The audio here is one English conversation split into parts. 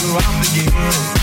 throughout the years.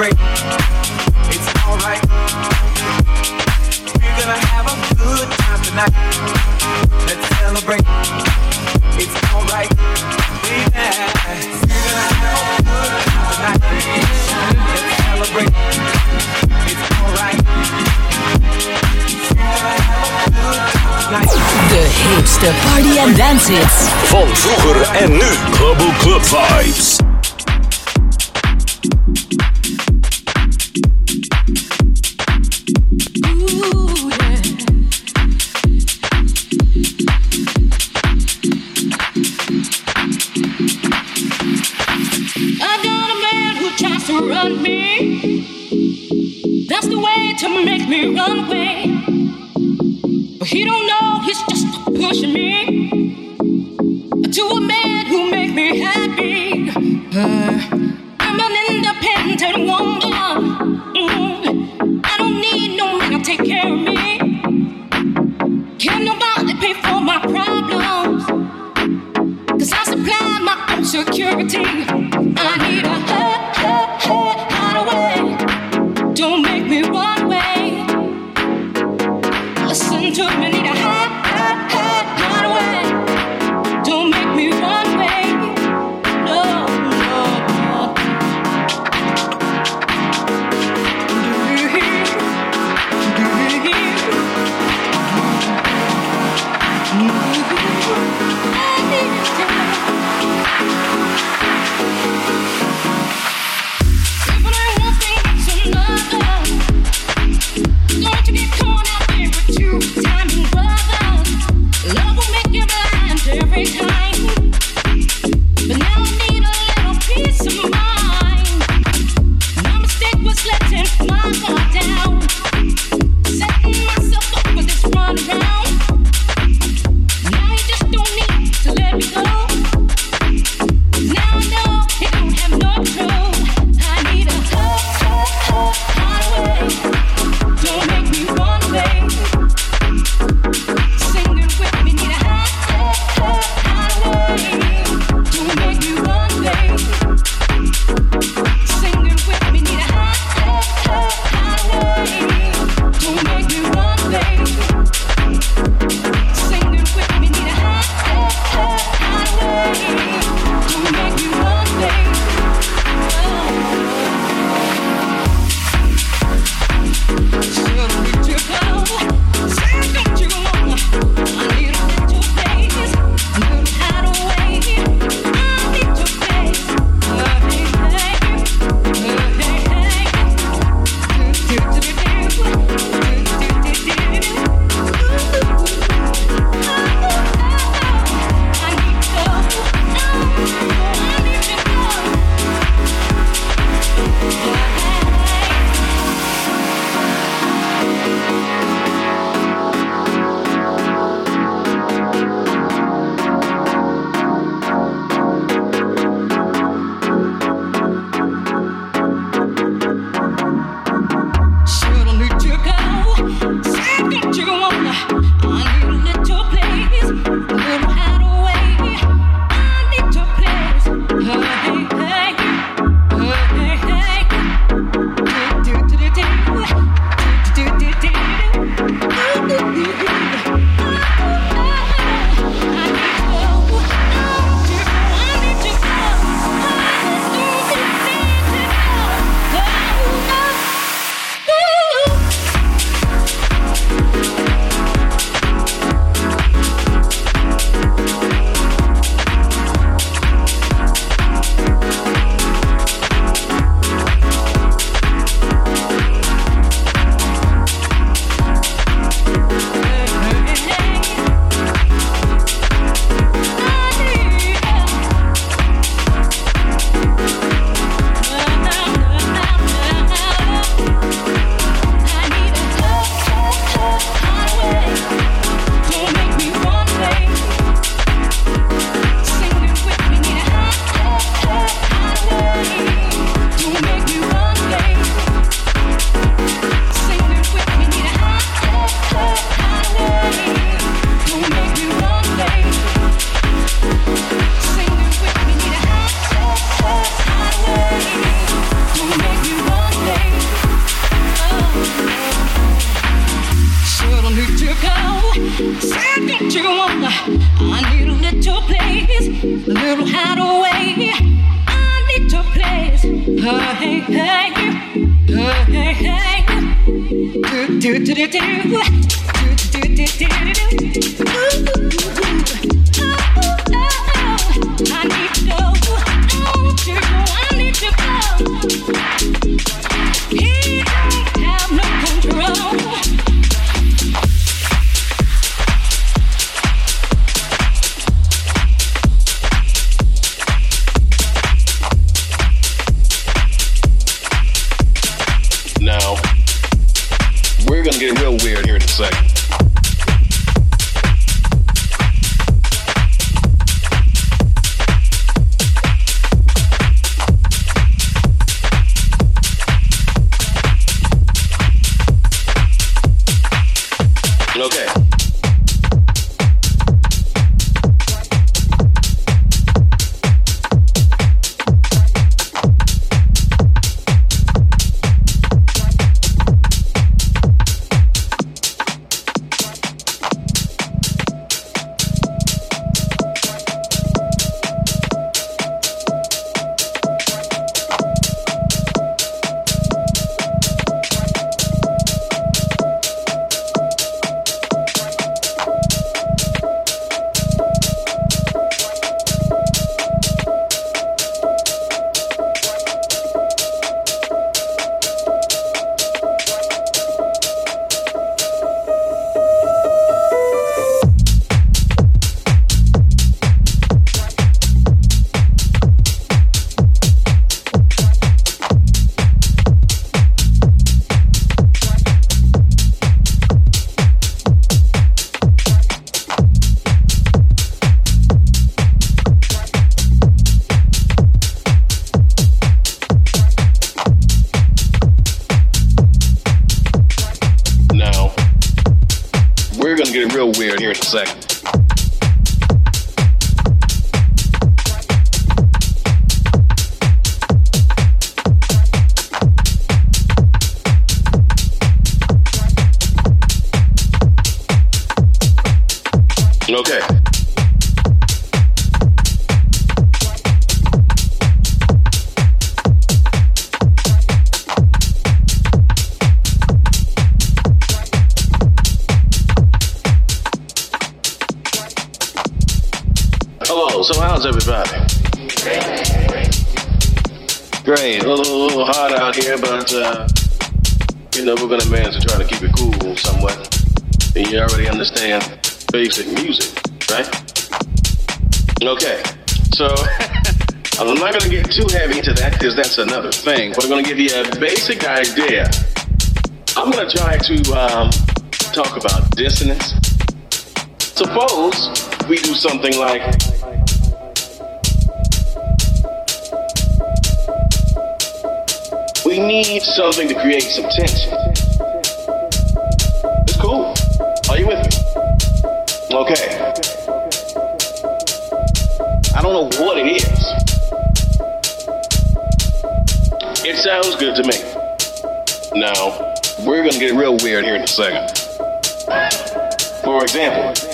break. It's alright. We're gonna have a good time tonight. Let's celebrate. It's alright. We're gonna have a good time tonight. Let's celebrate. It's alright. De hipste party en dancehits. Van vroeger en nu. Global Club Vibes. me one way. Another so I'm not going to get too heavy into that cuz that's another thing. But I'm going to give you a basic idea. I'm going to try to um, talk about dissonance. Suppose we do something like we need something to create some tension. It's cool. Are you with me? Okay. I don't know what it is. It sounds good to me. Now, we're to get real weird here in a second. For example,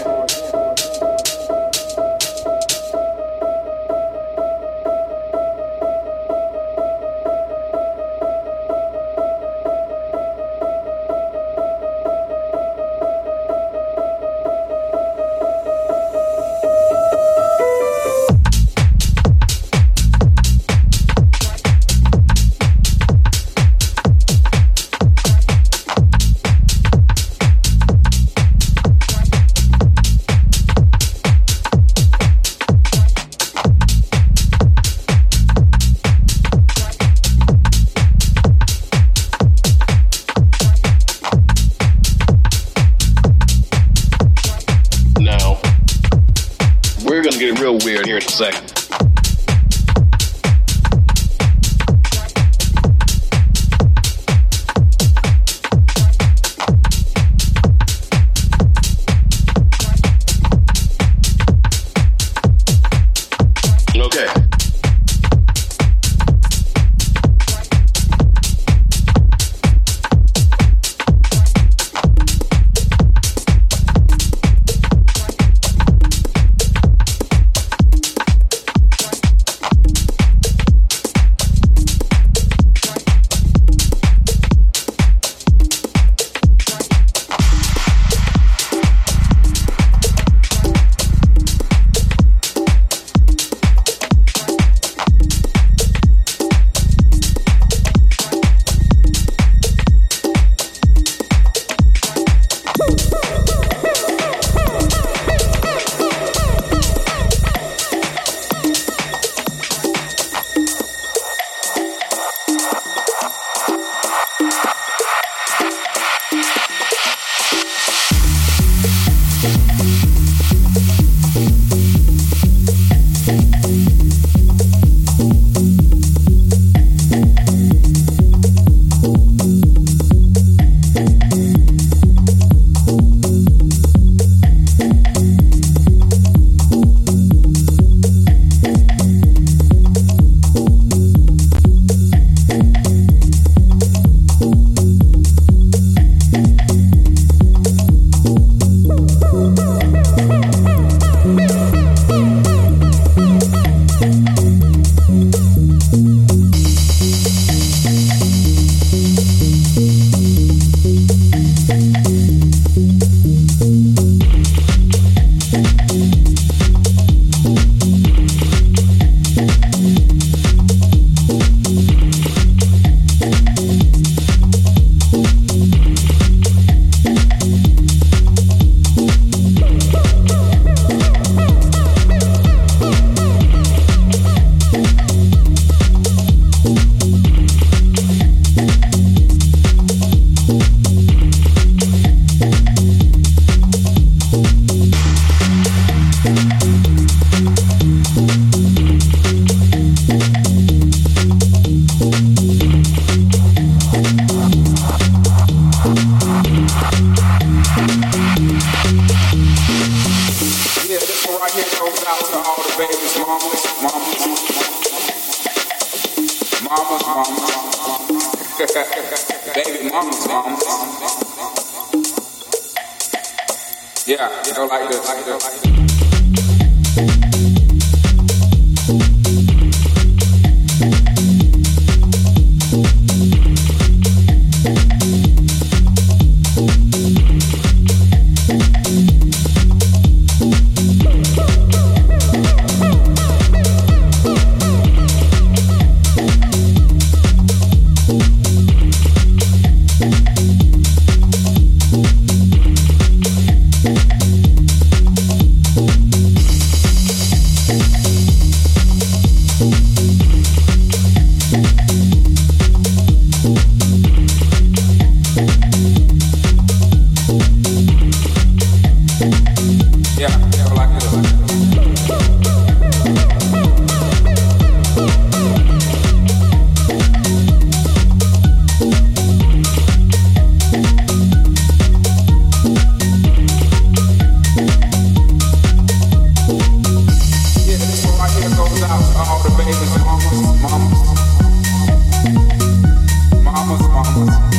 Podcast.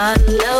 I love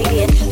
again.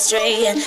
straying.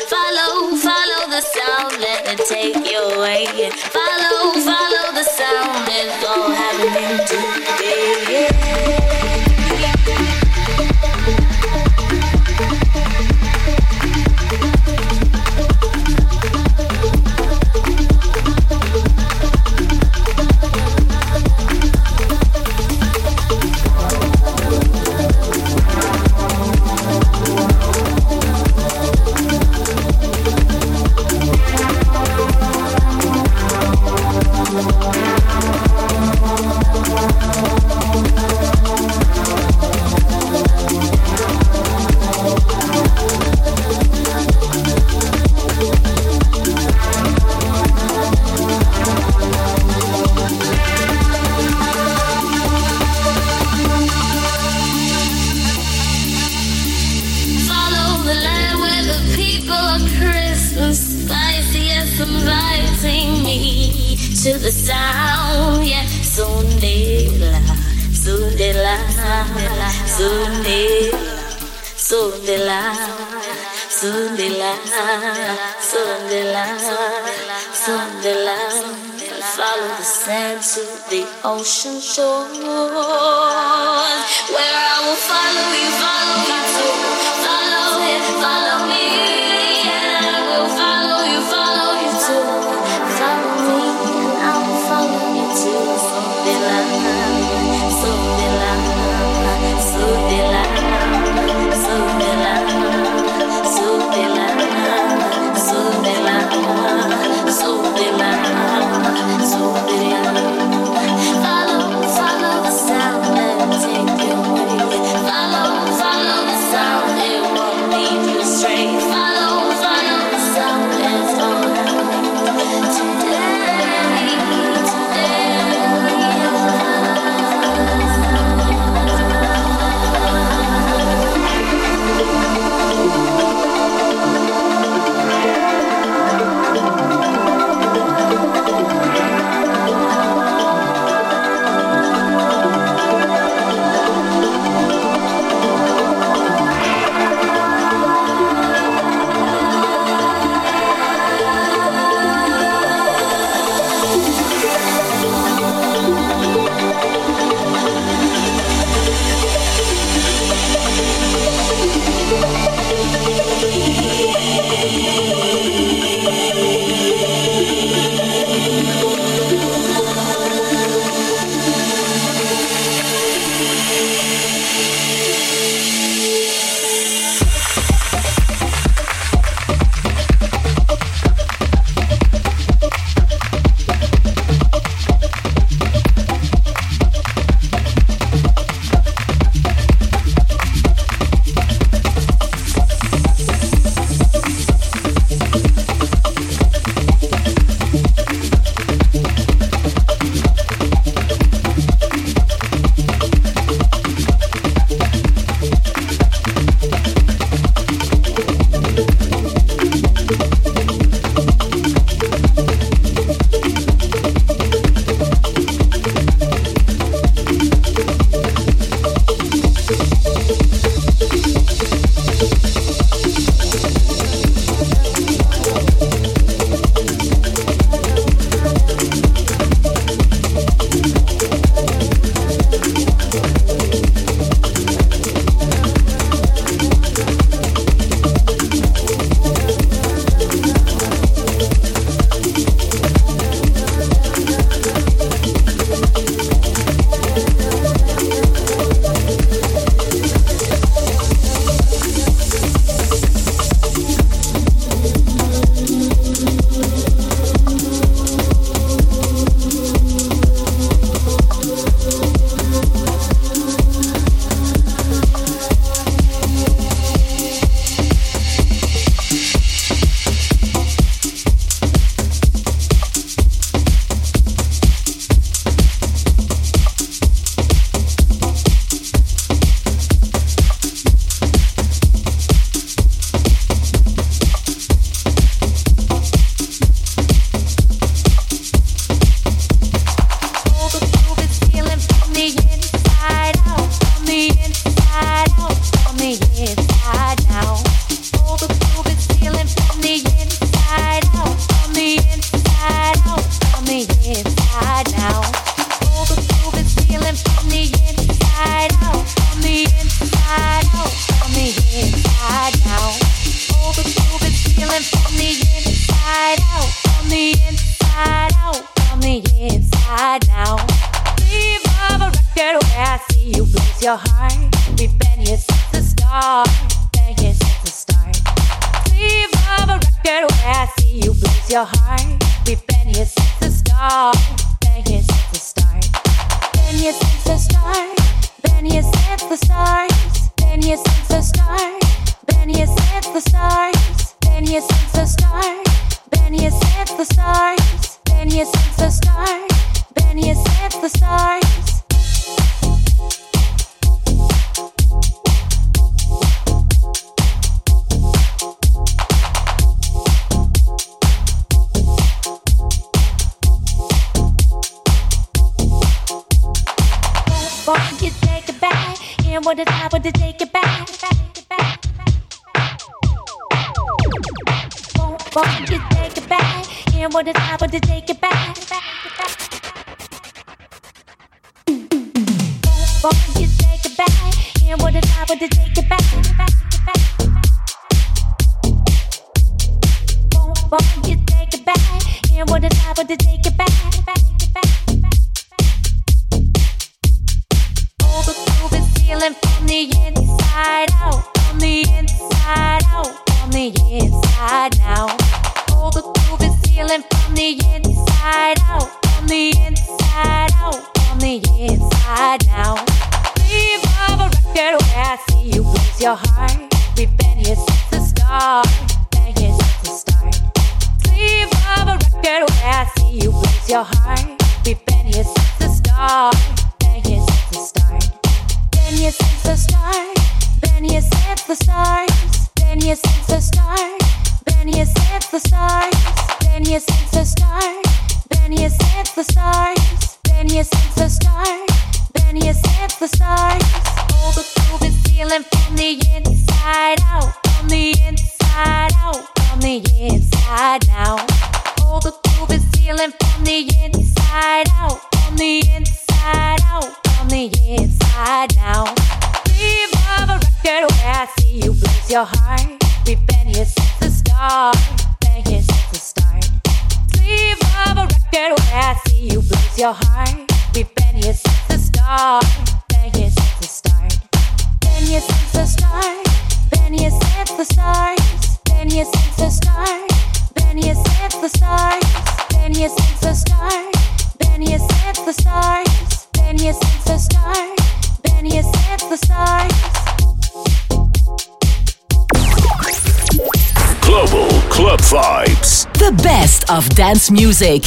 Sunday, Sundela, Sundela, Sundela, Sundela. Sunday la, Follow the sand to the ocean shore, where I will follow you, follow you to. feeling from the inside out, from the inside out, from the inside now. Leave of a record where I see you raise your heart. We've been here since the start, been here since the start. Sleeve of a record where I see you raise your heart. We've been here since the start, been here since the start. Been here since the start, been here since the start, been here since the start, been here since the start. Been here since the start. Been here since the start. Been here since the start. Been here since the start. All the groove is feeling from the inside out. From the inside out. From the inside out. All the groove is feeling from the inside out. From the inside out. From the inside out. Of a record where I see you your heart. We've been here since the start start. Sleeve of a record I see you your heart. We've Been here since the start. Been here since the start. Been here since the start. Been here since the start. Been here since the start. Been here since the start. Been here since the start. Been here since the start. Global Club Vibes. The best of dance music.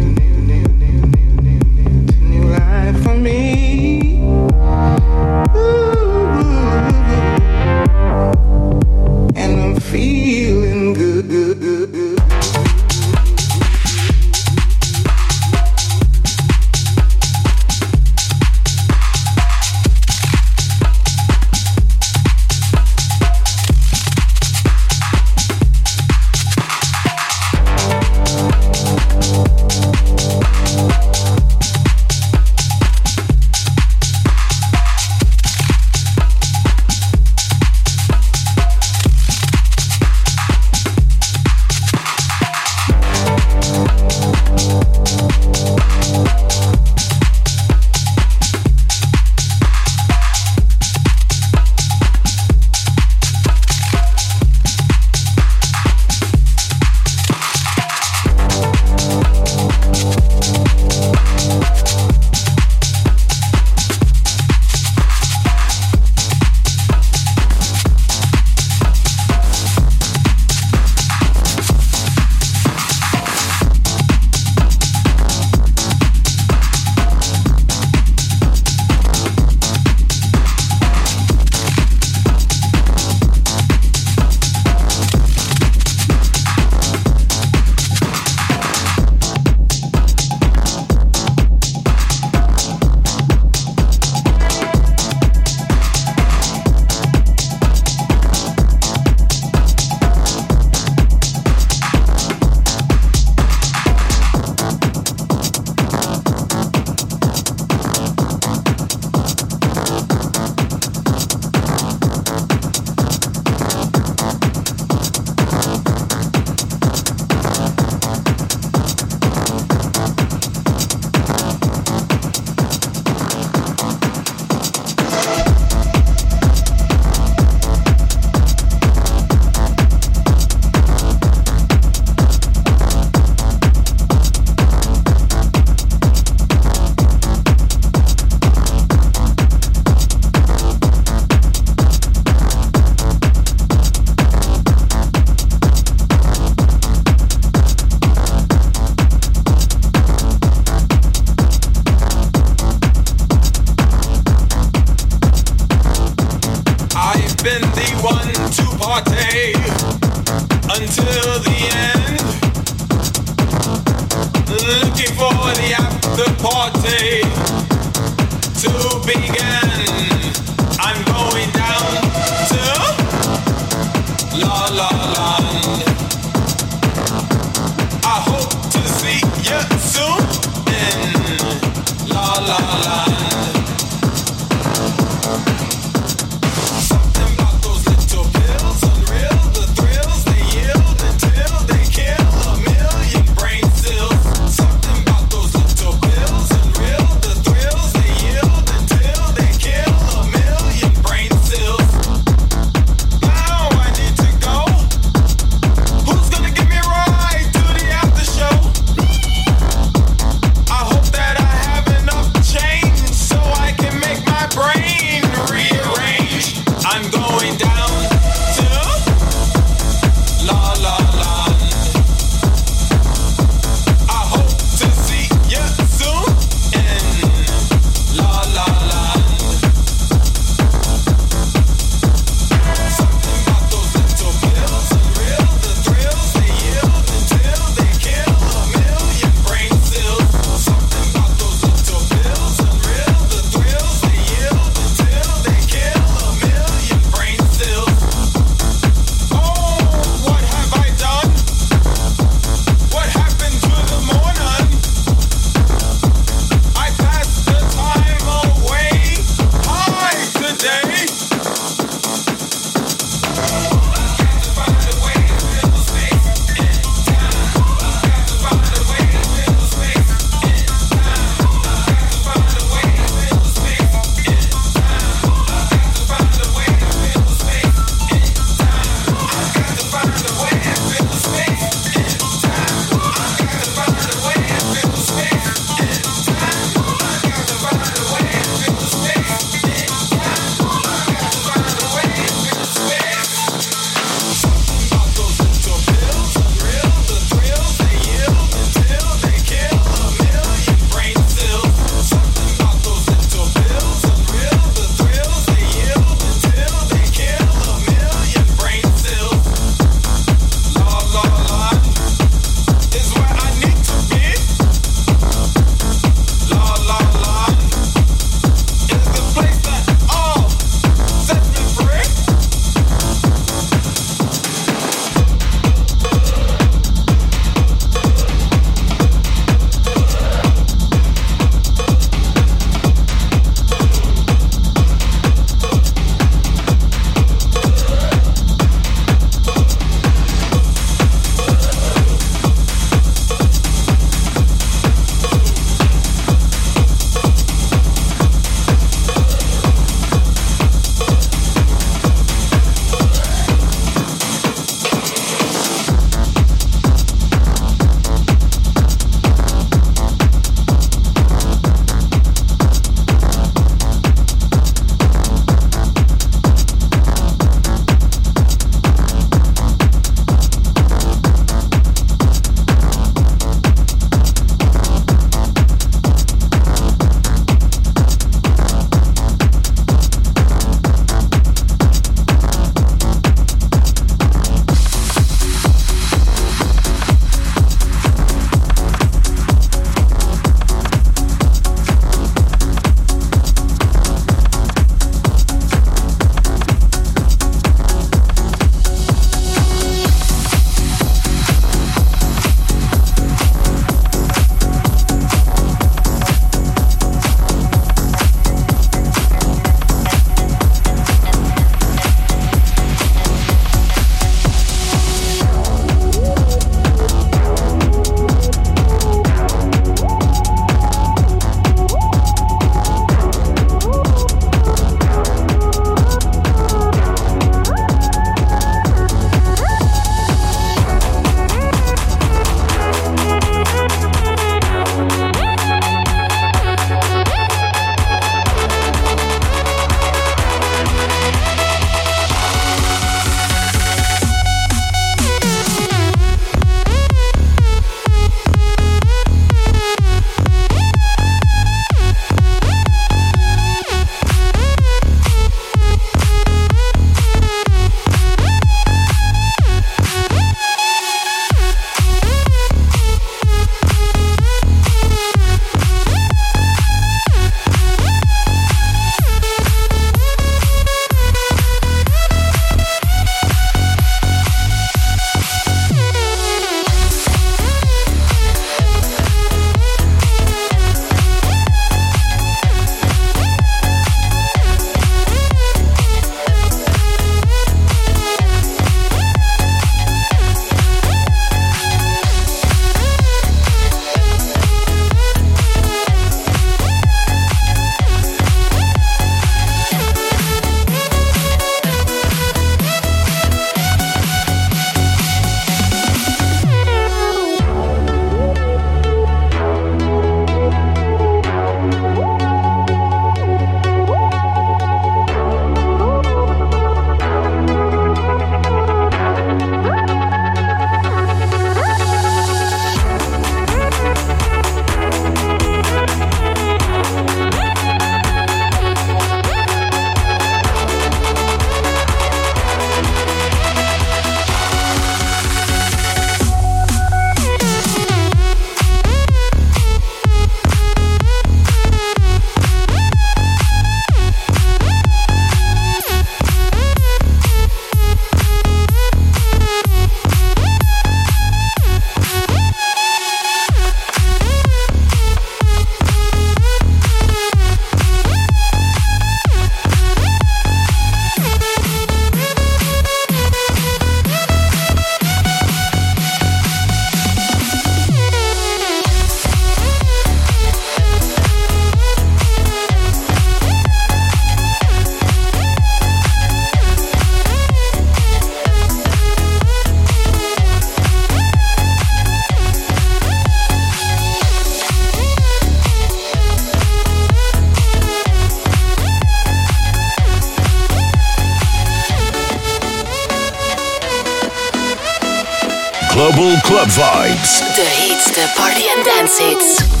Club Vibes. The hits, the party and dance hits.